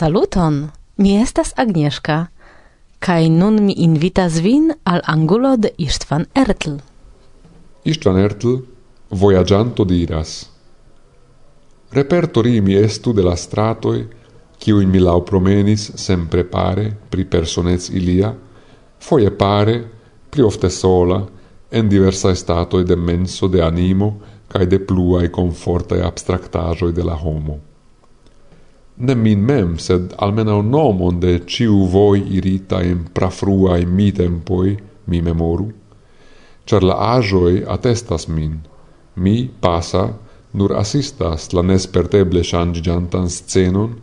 Saluton! Mi estas Agnieszka, kaj nun mi invitas vin al angulo de Istvan Ertl. Istvan Ertl, vojaĝanto diras. Repertori mi estu de la stratoj, kiujn mi lau promenis sempre prepare pri personez ilia, foie pare, pli ofte sola, en diversa statoi de menso de animo cae de pluae confortae abstractajoi de la homo ne min mem, sed almena un nomon de ciu voi irita in prafruai mi tempoi mi memoru, char la agioi attestas min, mi pasa, nur assistas la nesperteble changigiantan scenon,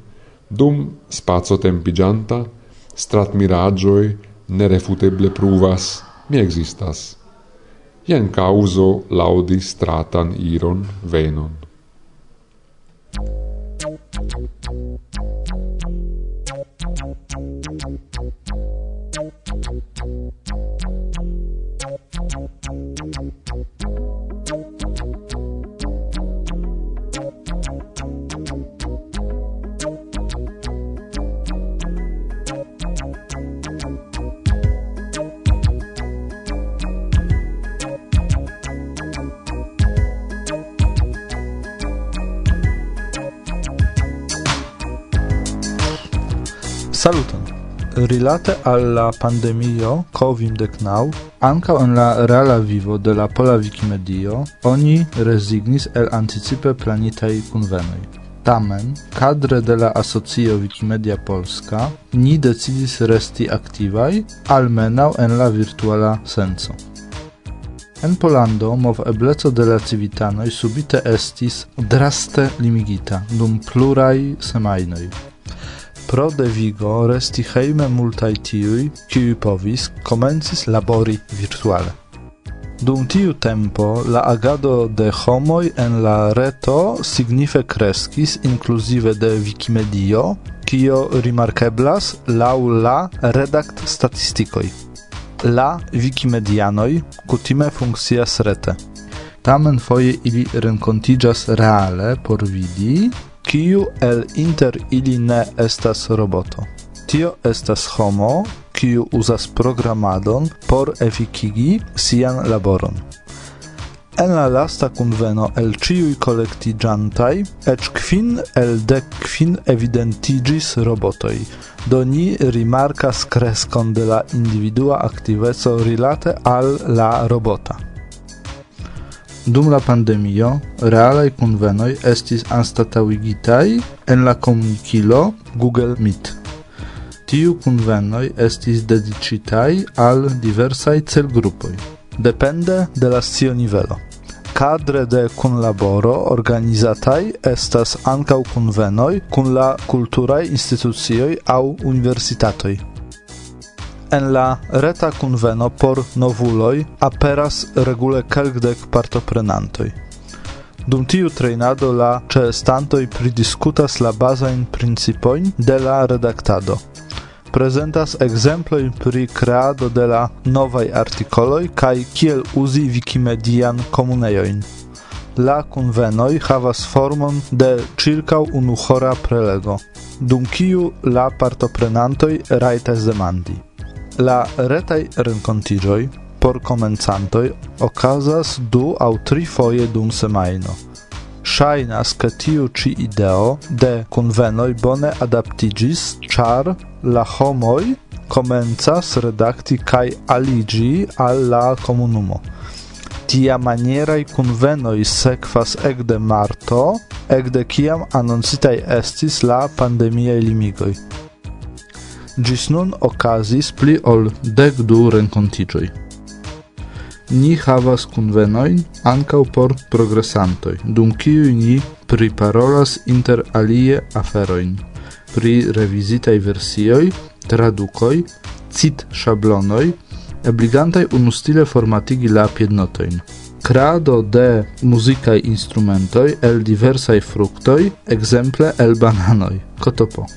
dum spazio tempigianta, strat miragioi nerefuteble pruvas, mi existas. Ien causo laudi stratan iron venon. Thank you. Rilate alla pandemio COVID-19, anca en la reala vivo de la pola Wikimedio, oni resignis el anticipe planitaj convenoi. Tamen, kadre de la asocio Wikimedia Polska, ni decidis resti activai, almenau en la virtuala senso. En Polando mov ebleco de la civitanoj subite estis draste limigita dum pluraj semajnoj. Pro devigo resti heime multaj tiui, kiuj povis, comencis labori virtuale. Dum tiu tempo la agado de homoj en la reto signife kreskis inclusive de Wikimedio, kio rimarkeblas lau la redakt statistikoj. La Wikimedianoj kutime funkcias rete. Tamen foje ili renkontiĝas reale por vidi, kiu el inter ili ne estas roboto. Tio estas homo, kiu uzas programadon por efikigi sian laboron. En la lasta kunveno el ciui collectigiantai, ec quin el dec quin evidentigis robotoi, do ni rimarcas crescon de la individua activezo rilate al la robota. Dum la pandemio realaj kunvenoj estis anstataŭigitaj en la komunikilo Google Meet. Tiu kunvenoj estis dediĉitaj al diversaj celgrupoj, depende de la scio-nivelo. Kadre de kunlaboro organizataj estas ankaŭ kunvenoj kun la kulturaj institucioj aŭ universitatoj. En la reta kunveno por novuloj aperas regule kelkdek partoprenantoj. Dum tiu trejnado la ĉeestantoj pridiskutas la bazajn principojn de la redaktado. Prezentas ekzemploj pri kreado de la novaj artikoloj kaj kiel uzi Wikimedian komunejojn. La kunvenoj havas formon de ĉirkaŭ unuhora prelego, dum kiu la partoprenantoj rajtas demandi. La retai rencontigioi por comenzantoi ocasas du au tri foie dum semaino. Shainas ke tiu ci ideo de convenoi bone adaptigis char la homoi comenzas redacti kai aligi al la Tia Tia convenoi sequas ec de marto, ec de ciam annoncitai estis la pandemia limigoi Gis nun okazis pli ol dek du renkontiĝoj. Ni havas kunvenojn ankaŭ por progresantoj, dum kiuj ni priparolas inter alie aferojn pri revizitaj versioj, tradukoj, cit-szablonoj, ebligantaj unustile formatigi la piednotojn. Krado de muzikaj instrumentoj el diversaj fruktoj, ekzemple el bananoj, kotopo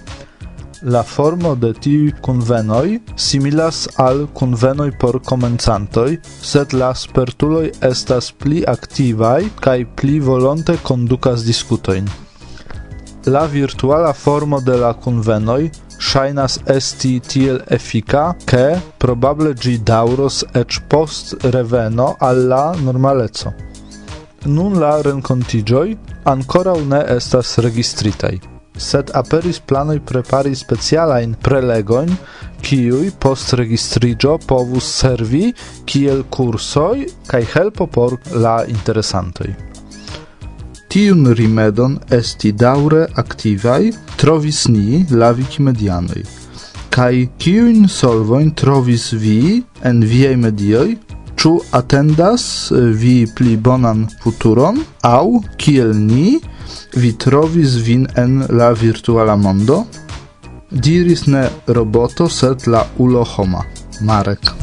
la formo de tiu convenoi similas al convenoi por comenzantoi, sed la spertuloi estas pli activai kaj pli volonte kondukas discutoin. La virtuala formo de la convenoi shainas esti tiel efika ke probable gi dauros ec post reveno alla normaleco. Nun la rencontigioi ancora une estas registritai sed aperis planoj prepari specialajn prelegojn, kiuj post registriĝo povus servi kiel kursoj kaj helpo por la interesantoj. Tiun rimedon esti daŭre aktivaj trovis ni la Wikimedianoj. Kaj kiujn solvojn trovis vi en viaj medioj? Ĉu atendas vi pli bonan futuron aŭ kiel ni vi trovis vin en la virtuala mondo? Diris ne roboto, sed la ulo homa. Marek.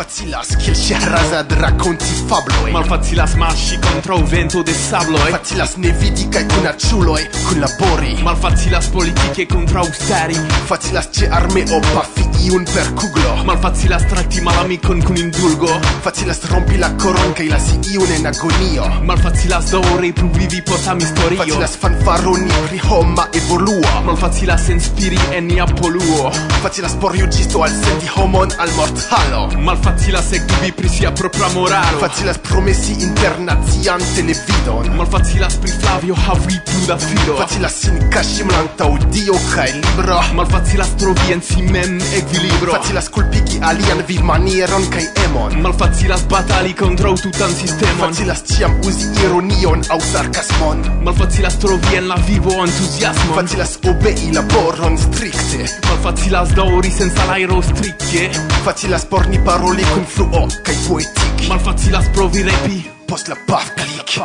Facilas kiel ŝi razad rakonti fabloj Malfacilas marŝi kontraŭ vento de sabloj Facilas ne vidi kaj kunaĉuloj kunlabori. Malfacilas politike kontraŭstari Facilas ĉe armeo pafi iun per kuglo. Malfacilas trakti malamikon kun indulgo. Facilas rompi la koron kaj lasi iun en agonio. Malfacilas daŭre pluvivi post amistorio. Facilas fanfaroni pri homa evoluo. Malfacilas enspiri en nia poluo Facilas por juĝisto alsendi homon al mortalo. Malfacilas Malfacilas ekdubi pri sia propra moralo. Facilas promesi internacian televidon. Malfacilas pri Flavio havi plu da filo. Facilas sin kaŝi malantaŭ Dio kaj libro. Malfacilas trovi en si mem equilibro. Facilas kulpigi alian vivmanieron kaj emon. Malfacilas batali kontraŭ tutan sistemon. Facilas ciam usi ironion aŭ sarkasmon. Malfacilas trovi en la vivo entuziasmon. Facilas obei laboron stricte Malfacilas dauri senza salajro stricte Facilas porni paroli Male kun fluo kaj poetik Malfacilas provi repi Post la paf klik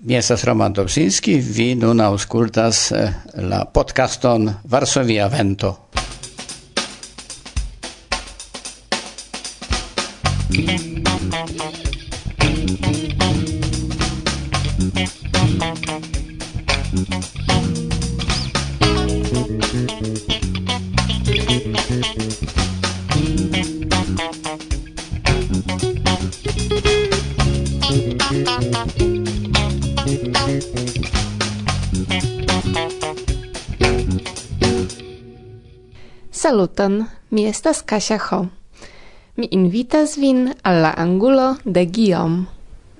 Mi estas Roman Dobsinski, vi nun aŭskultas eh, la podcaston Varsovia Vento. Mm. Saluton, mi estas Kasia Ho. Mi invitas vin al la angulo de Guillaume.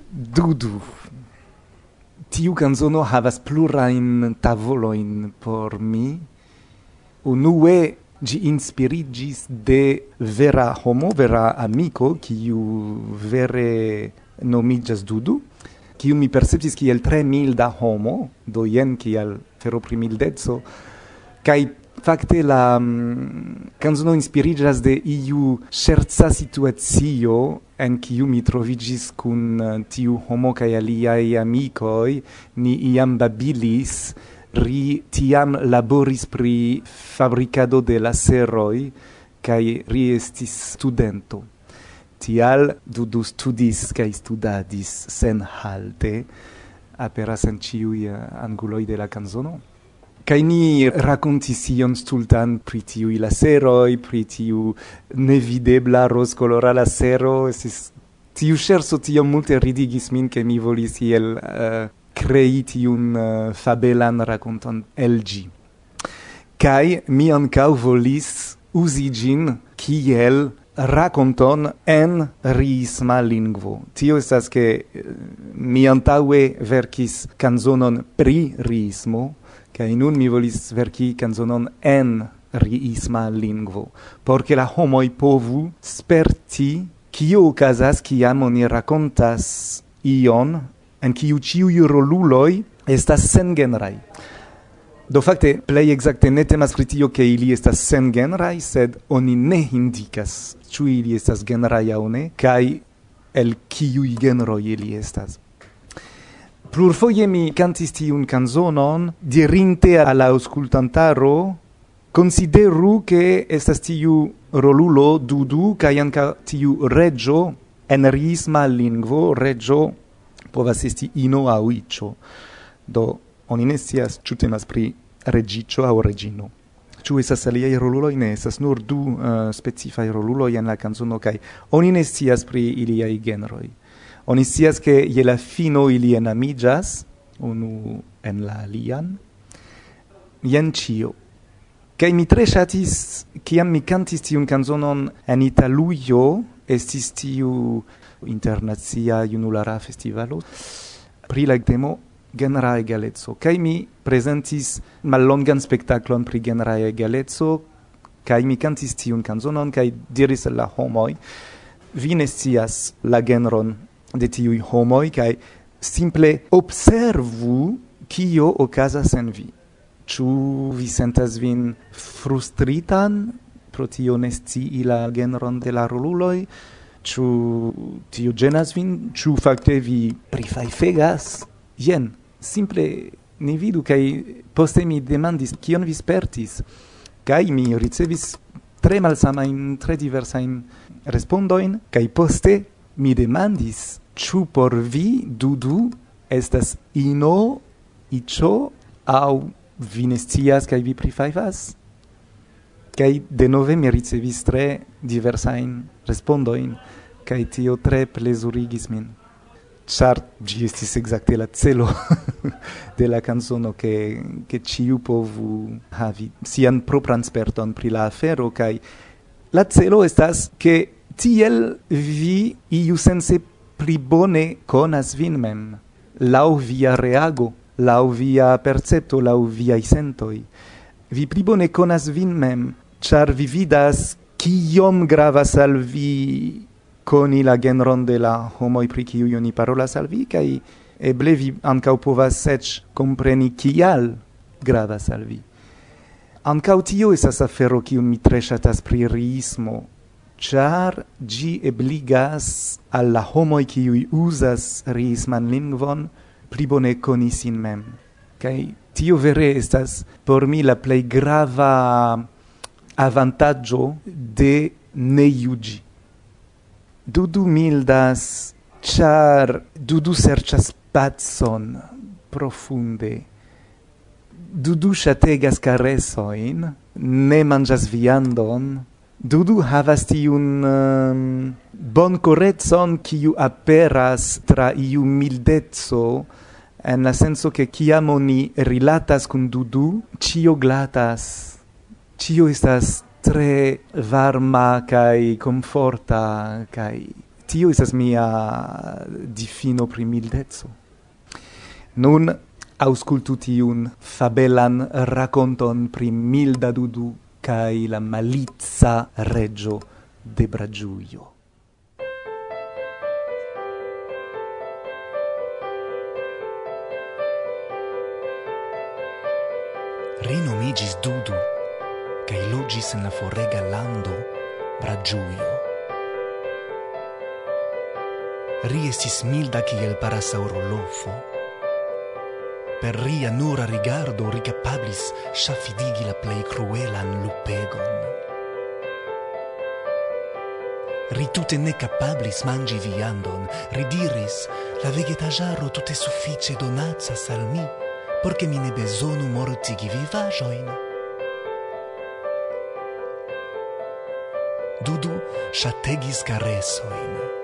Dudu. Tiu canzono havas plurain tavoloin por mi. Unue gi inspirigis de vera homo, vera amico, kiu vere nomigas Dudu, kiu mi perceptis kiel tre milda homo, do jen kiel feroprimildezzo, kai Fakte la um, canzono inspiriĝas de iu ŝerca situacio en kiu mi troviĝis kun uh, tiu homo kaj aliaj amikoj. Ni iam babilis ri tiam laboris pri fabricado de laseroj kaj ri estis studento. Tial du du studis kaj studadis sen halte aperas en ciui eh, anguloj de la canzono. Kai ni racontis priti stultan pri tiui laseroi, pri tiu nevidebla rozcolora lasero, estis tiu scherzo tiom multe ridigis min che mi volis iel eh, uh, crei tiun uh, fabelan raconton el gi. Kai mi ancau volis usi gin kiel raconton en risma lingvo. Tio estas che uh, eh, mi antaue verkis canzonon pri riismo, Kai nun mi volis verki canzonon en riisma lingvo, porque la homoi povu sperti kio okazas kiam oni rakontas ion en kiu ĉiuj roluloi estas sengenraj. Do fakte play exacte ne temas pri tio ke ili estas sengenraj, sed oni ne indikas ciu ili estas genraj aŭ ne kaj el kiuj genroi ili estas. Plurfoje mi cantis tiun canzonon, dirinte alla auscultantaro, consideru che estas tiu rolulo dudu, cae anca tiu regio, en risma lingvo, regio, povas esti ino au icio. Do, oni ne sias, ciu temas pri regiccio au regino. Ciu esas aliai roluloi ne, esas nur du eh, uh, specifai roluloi en la canzono, cae oni ne sias pri iliai generoi. Oni sias che je la fino ili enamigas unu en la alian. Jen cio kai mi tre ŝatis kiam mi cantis tiun canzonon en Italujo estis tiu internazia junulara festivalo pri la temo genera egalezzo kai mi presentis mallongan spektaklon pri genera egalezzo kai mi cantis tiun canzonon kai diris al la homoi vi ne scias la genron de tiui homoi, cae simple observu kio ocasas en vi. Ĉu vi sentas vin frustritan pro tio ne scii la genron de la roluloi? Ĉu tio genas vin? Ĉu facte vi prifaifegas? Jen, simple ne vidu kaj poste mi demandis kion vi spertis kaj mi ricevis tre malsamain, tre diversain respondoin, kai poste mi demandis Ĉu por vi dudu estas ino, iĉo aŭ vi ne scias kaj vi prifajfas? Kaj denove mi ricevis tre diversajn respondojn kaj tio tre plezurigis min. Ĉar ĝi estis ekzakte la celo de la kanzono ke ke ĉiu povu havi sian propran sperton pri la afero kaj la celo estas ke tiel vi iu sense pli bone conas vin mem, lau via reago, lau via percepto, lau via sentoi. Vi pli bone conas vin mem, char vi vidas kiom gravas al vi coni la genron de la homoi pri kiu ni parolas al vi, kai eble vi ancau povas sec compreni kial gravas al vi. Ancau tio esas afero kiun mi tre shatas pri riismo, char gi ebligas alla homoi qui usas risman lingvon pli bone coni sin mem. Kai tio vere estas por mi la plei grava avantaggio de ne iugi. Dudu mildas, char dudu serchas patson profunde. Dudu shategas caresoin, ne manĝas viandon, Dudu havas tiun um, bonkorecon kiu aperas tra iu mildezzo en la senso che kiam oni rilatas kun Dudu, cio glatas, cio estas tre varma kai conforta kai tio estas mia difino pri mildezzo Nun auscultu tiun fabelan raconton pri milda Dudu cae la malizza reggio de Bragiuglio. Renomigis Dudu, cae logis in la forrega lando Bragiuglio. Riesis milda kiel parasaurolofo, per ria nura rigardo ricapablis sciafidigi la plei cruelan lupegon. Ritute ne capablis mangi viandon, ridiris, la vegetajaro tute suffice donacas al mi, porche mi ne besonu mortigi vivajoin. Dudu shategis caresoin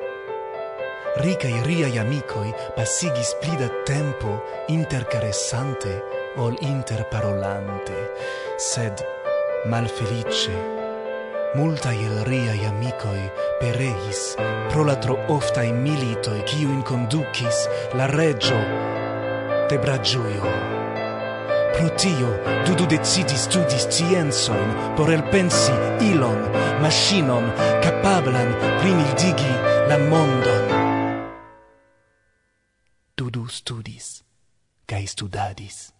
ricai riai amicoi passigis plida tempo intercaressante ol interparolante, sed malfelice Multa il riai amicoi pereis pro la tro oftai militoi in conducis la regio te Bragiuio. Pro tio, du decidis studis scienzoin por el pensi ilon, machinon, capablan primil digi la mondon studis kaj studadis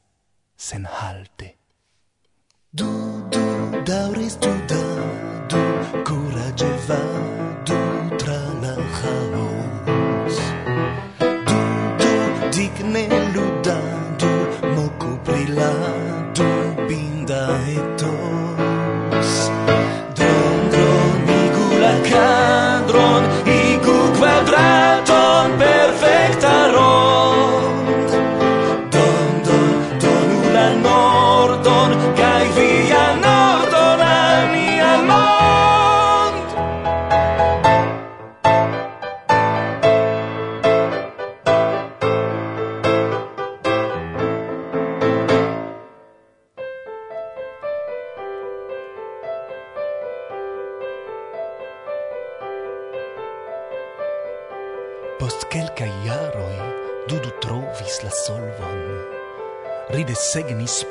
sen halte. Du du daure studadis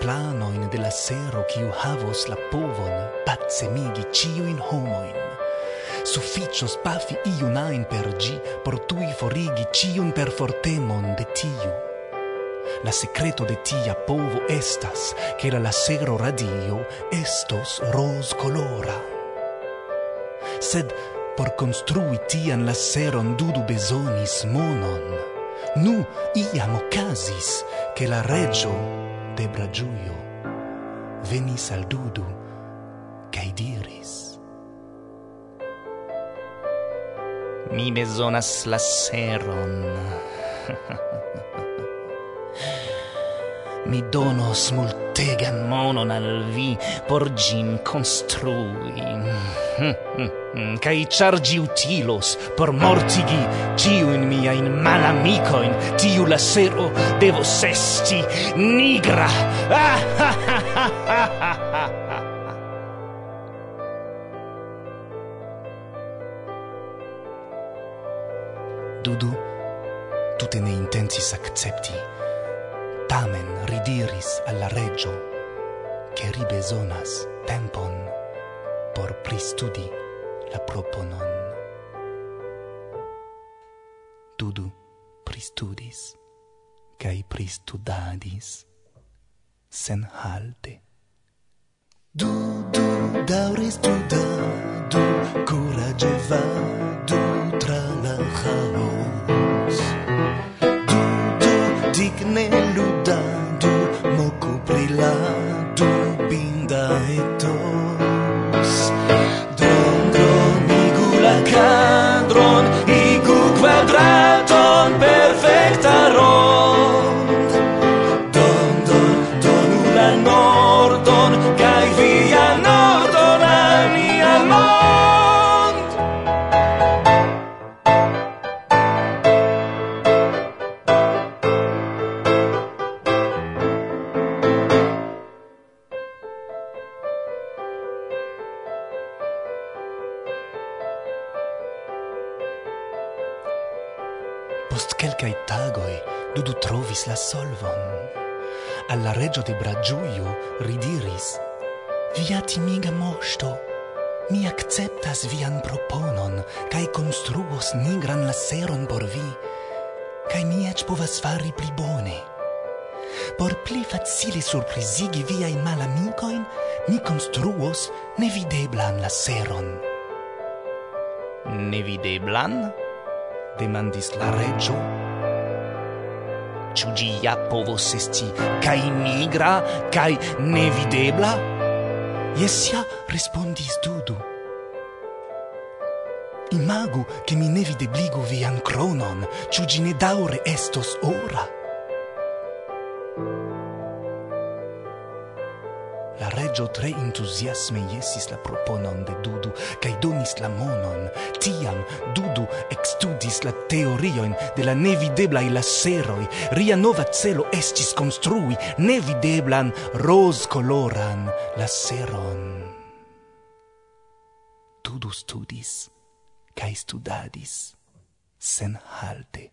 planoin de la sero kiu havos la povon pacemigi ciuin homoin. Sufficios pafi iunain per gi, por tui forigi ciun per fortemon de tiu. La secreto de tia povo estas, che la lasero radio estos ros colora. Sed por construi tian laseron dudu besonis monon. Nu iam ocasis, che la regio noctebra giuio venis al dudu cae diris. Mi besonas la seron. mi donos multegan monon al vi por gin construi. Cai chargi utilos por mortigi ciuin miain malamicoin, tiu la sero devo sesti nigra. Ah, ha, ha. Dudu tute ne intensis accepti tamen ridiris alla regio che ribesonas tempon por pristudi la proponon. Dudu pristudis, cae pristudadis, sen halte. Dudu dauris da, curage vadu tra la chaos. Dudu digne la dubinda etos. Dongo igu la cadron, igu quadraton per ceron. Nevideblan? demandis la regio. Ciu gi ja povos esti cae nigra cae nevidebla? Jes ja, respondis Dudu. Imagu, che mi nevidebligu vian cronon, ciu gi ne daure estos ora. vilaĝo tre entusiasme jesis la proponon de Dudu cae donis la monon. Tiam Dudu ekstudis la teorioin de la nevideblaj laseroi. Ria nova celo estis construi nevideblan rozkoloran laseron. Dudu studis cae studadis senhalte.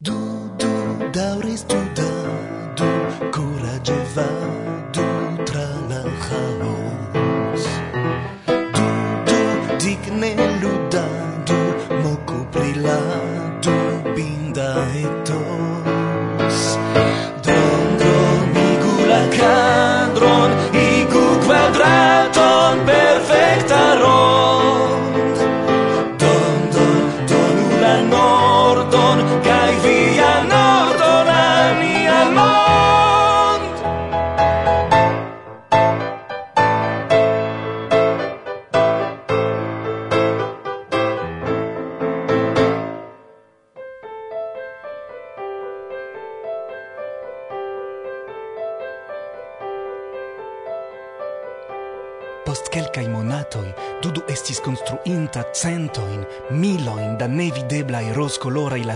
Du, du, daŭris studado, kuraĝe vadu manos. Tú, tú, dignes.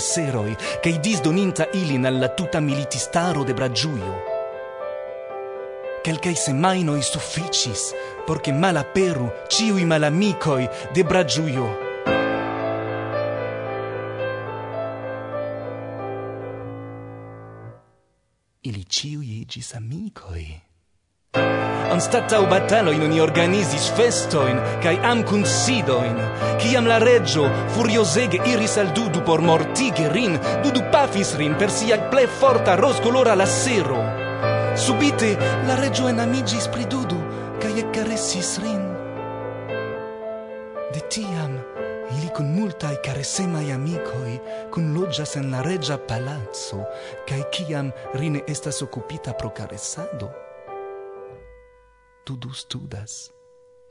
seroi che disdoninta ilin alla tuta militistaro de Bragiuio. Quelcae semainoi sufficis, porche malaperu ciui malamicoi de Bragiuio. Ili ciui igis amicoi anstataŭ batalojn oni organizis am kaj amkunsidojn. Kiam la reggio furiosege iris al Dudu por mortige rin, Dudu pafis rin per sia ple forta roscolora la sero Subite la reggio en amigis pri Dudu kai e caressis rin. De tiam ili kun multaj amicoi con loggias en la regia palazzo, cae kiam rine estas occupita pro karesado, tudo studas,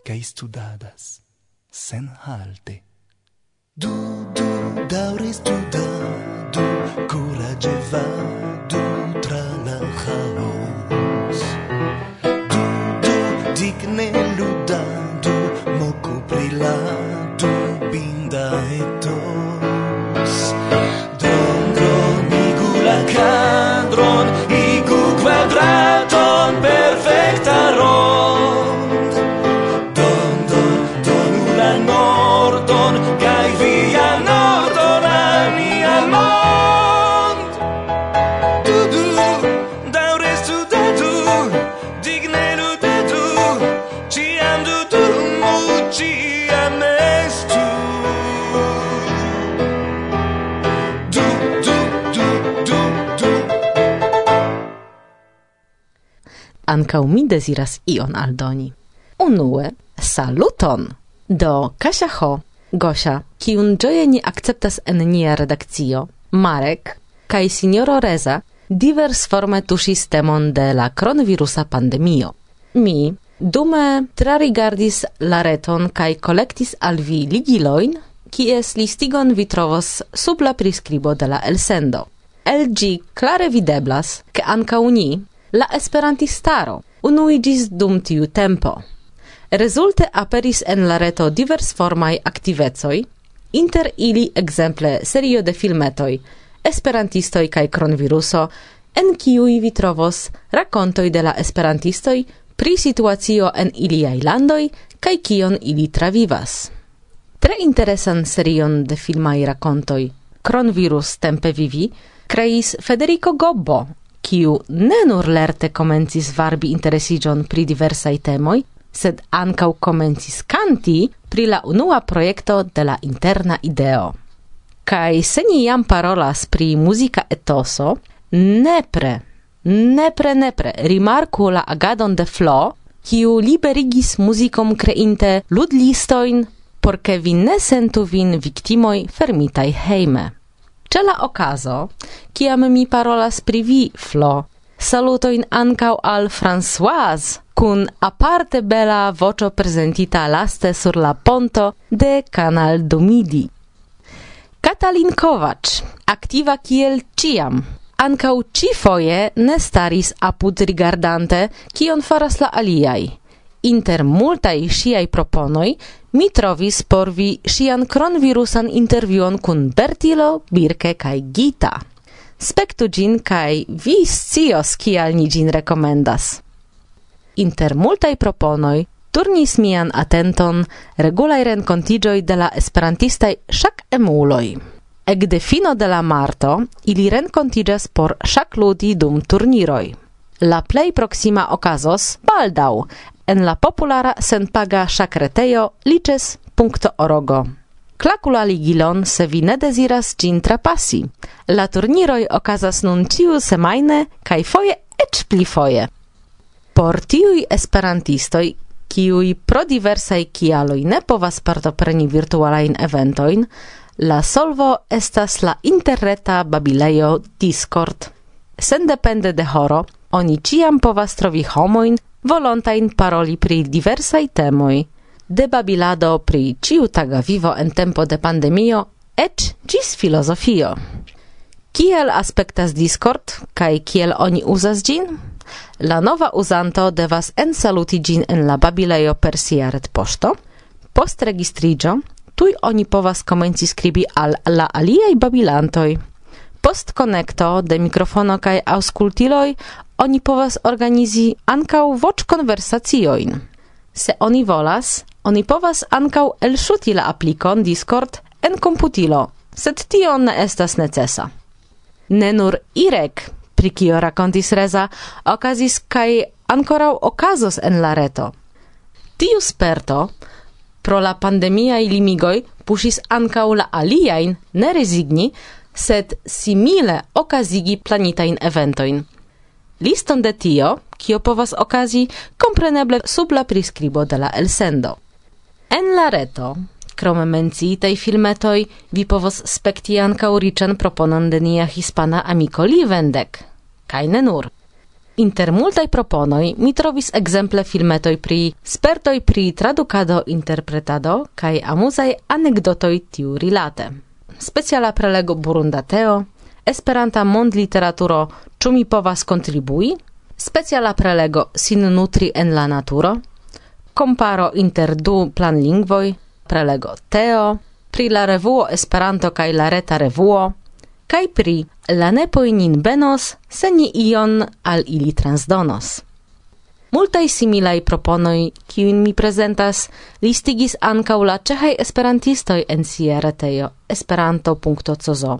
cae studadas, sen halte. Du, du, daure studa, du, curage va, du, ancau mi desiras ion aldoni. Unue, saluton! Do Kasia Ho, Gosia, kiun ĝoje ni akceptas en nia redakcio, Marek kaj signoro Reza diversforme tusis temon de la coronavirusa pandemio. Mi dume trarigardis la reton kaj kolektis al vi ligiloin, kies listigon vi trovos sub la priskribo de la elsendo. El gi clare videblas, ke ankaŭ ni la esperantistaro unuigis dum tiu tempo. Resulte aperis en la reto divers formai aktivecoj, inter ili ekzemple serio de filmetoj, esperantistoi kaj kronviruso, en kiuj vi trovos rakontoj de la esperantistoi pri situacio en iliai landoi kaj kion ili travivas. Tre interesan serion de filmaj rakontoj cronvirus tempe vivi kreis Federico Gobbo kiu ne nur lerte komencis varbi interesigion pri diversaj temoj, sed ankaŭ komencis kanti pri la unua projekto de la interna ideo. Kaj se ni jam parolas pri muzika etoso, nepre, nepre, nepre rimarku la agadon de Flo, kiu liberigis muzikom kreinte ludlistojn, por ke vi ne sentu vin viktimoj fermitaj hejme. Ce la ocaso, ciam mi parolas pri vi, Flo, salutoin ancau al Françoise, cun aparte bela vocio presentita laste sur la ponto de Canal Domidi. Katalin Kovac, activa kiel ciam, ancau ci foie ne staris apud rigardante kion faras la aliai. Inter multai sciai proponoi mi trovis por vi sian kronvirusan intervjuon kun Bertilo, Birke kaj Gita. Spektu gin kaj vi scios kial ni gin rekomendas. Inter multaj proponoj turnis mian atenton regulaj renkontiĝoj de la esperantistaj ŝak-emuloj. Ekde fino de la marto ili renkontiĝas por ŝak-ludi dum turniroj. La plej proksima okazos baldaŭ en la populara senpaga sacretejo liches.orogo. Clacula ligilon se vi ne deziras gin trapasi. La turniroj okazas nun ciu semajne kaj foje eĉ pli foje. Por tiuj esperantistoj, kiuj pro diversaj kialoj ne povas partopreni virtualajn eventojn, la solvo estas la interreta babilejo Discord. Sendepende de horo, oni ciam povas trovi homoin, volontain paroli pri diversai temoi, debabilado pri ciutaga vivo en tempo de pandemio, ec gis filosofio. Kiel aspektas Discord, kaj kiel oni uzas gin? La nova uzanto devas ensaluti gin en la babilejo per sia retpoŝto. Post registrigio, tuj oni povas komenci skribi al la aliaj babilantoj. Post connecto de mikrofono kaj auscultiloi oni povas organizi ankaŭ voĉ konversaciojn. Se oni volas, oni povas ankaŭ elŝuti la aplikon Discord en komputilo, sed tio ne estas necesa. Ne nur Irek, pri kio rakontis Reza, okazis kai ankorau okazos en la reto. Tiu sperto pro la pandemia i limigoi, pusis ankau la aliain, ne rezigni, sed simile okazigi planitain eventoin. Liston de tio, kio povas okazi, kompreneble sub la priskribo de la elsendo. En la reto, krome menciitei filmetoi, vi povos spekti ankaŭ riĉan proponon de nia hispana amiko Livendek. Kaj ne nur. Inter multaj proponoj mi trovis ekzemple filmetoj pri spertoj pri tradukado, interpretado kaj amuzaj anegdotoj tiu rilate speciala prelego Burundateo, Esperanta mond literaturo Ĉu mi povas kontribui? Speciala prelego Sin nutri en la naturo, comparo inter du planlingvoj, prelego Teo, pri la revuo Esperanto kaj la reta revuo, kaj pri la nepoinin benos, se ni ion al ili transdonos. Multaj similaj proponoj, kiujn mi prezentas, listigis ankaŭ la ĉeĥaj esperantistoj en sia retejo esperanto.cozo.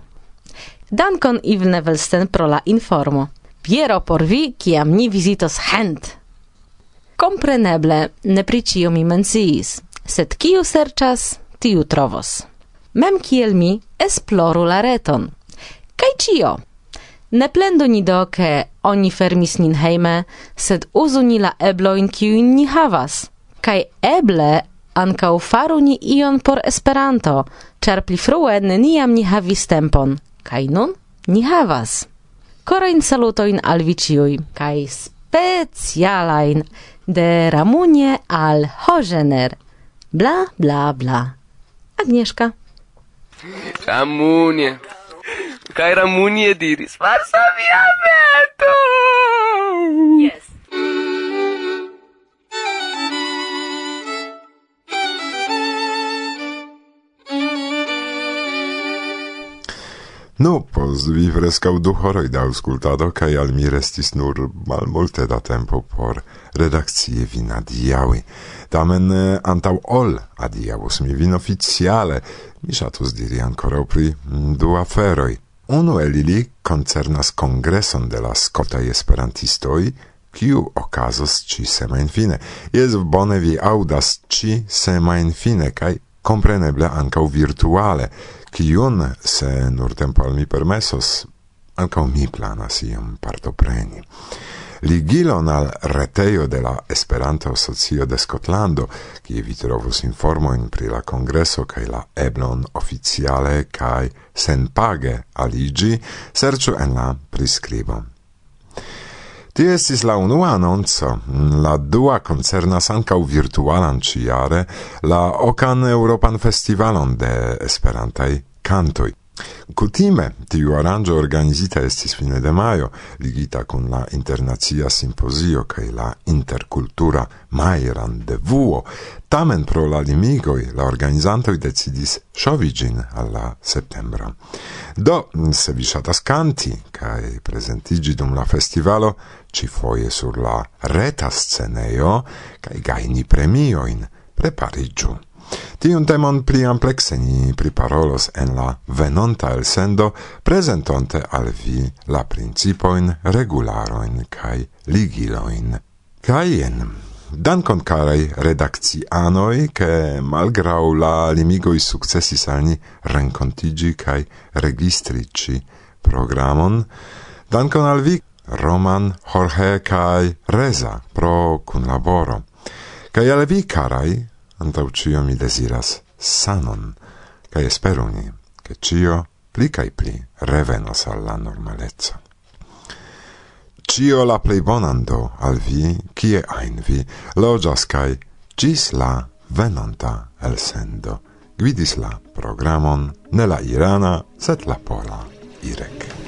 Dankon Iv Nevelsten pro la informo. Piero por vi, kiam ni vizitos hent. Compreneble, ne pricio mi menciis, sed kiu serĉas, tiu trovos. Mem kiel mi, esploru la reton. Kaj cio? Ne plendo ni do che oni fermis nin heime, sed uzu ni la ebloin, kiujn ni havas. Kaj eble ancau faru ni ion por Esperanto, char pli frue neniam ni havis tempon. Kaj nun ni havas. Korajn salutoin al viciui, kai specialain de Ramunie al Hožener. Bla, bla, bla. Agnieszka. Ramunie. Kai Ramunie diris, Varsovia veto! Yes. Nu, pos vi frescau du horoi da auscultado, cae al mi restis nur mal multe da tempo por redakcie vin adiaui. Tamen eh, antau ol adiavus mi vin officiale, mi shatus diri ancora pri mm, du aferoi. Uno el ili concernas congreson de la scotai esperantistoi, kiu okazos ci semain fine. Jes bone vi audas ci semain fine, kai compreneble ancau virtuale, kiun, se nur tempo al mi permesos, ancau mi planas iam partopreni ligilon al retejo de la Esperanto Socio de Skotlando, kie vi trovus informoin pri la kongreso kaj la eblon oficiale kaj senpage aligi, serĉu en la priskribo. Tie estis la unua annonzo, la dua concernas ancau virtualan ciare la ocan Europan Festivalon de Esperantai Cantoi. Cutime, tiu aranĝo organizita estis fine de maio, ligita con la internazia simposio cae la intercultura mai randevuo, Tamen pro la limigoi la organizantoi decidis sciovigin alla septembra. Do, se vi shatas canti, cae presentigi dum la festivalo, ĉifoje sur la reta scenejo cae gaini premioin, prepariĝu. Tiun temon pli amplexe ni priparolos en la venonta elsendo, prezentonte al vi la principoin, regularoin kai ligiloin. Kaj jen, dankon carai redakcianoi, che malgrau la limigoi successis al ni rencontigi cae registrici programon, dankon al vi Roman, Jorge kaj Reza pro cun laboro. Cae al vi, carai, antau cio mi desiras sanon, cae esperuni, che cio pli cae pli revenos alla normalezza. Cio la plei bonando al vi, cie ain vi, logias cae gis la venonta el sendo. Gvidis la programon ne la irana, set la pola irek.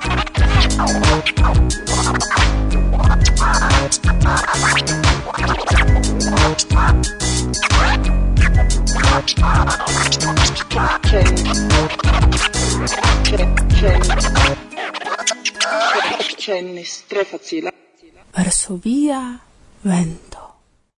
Varsovia, vento.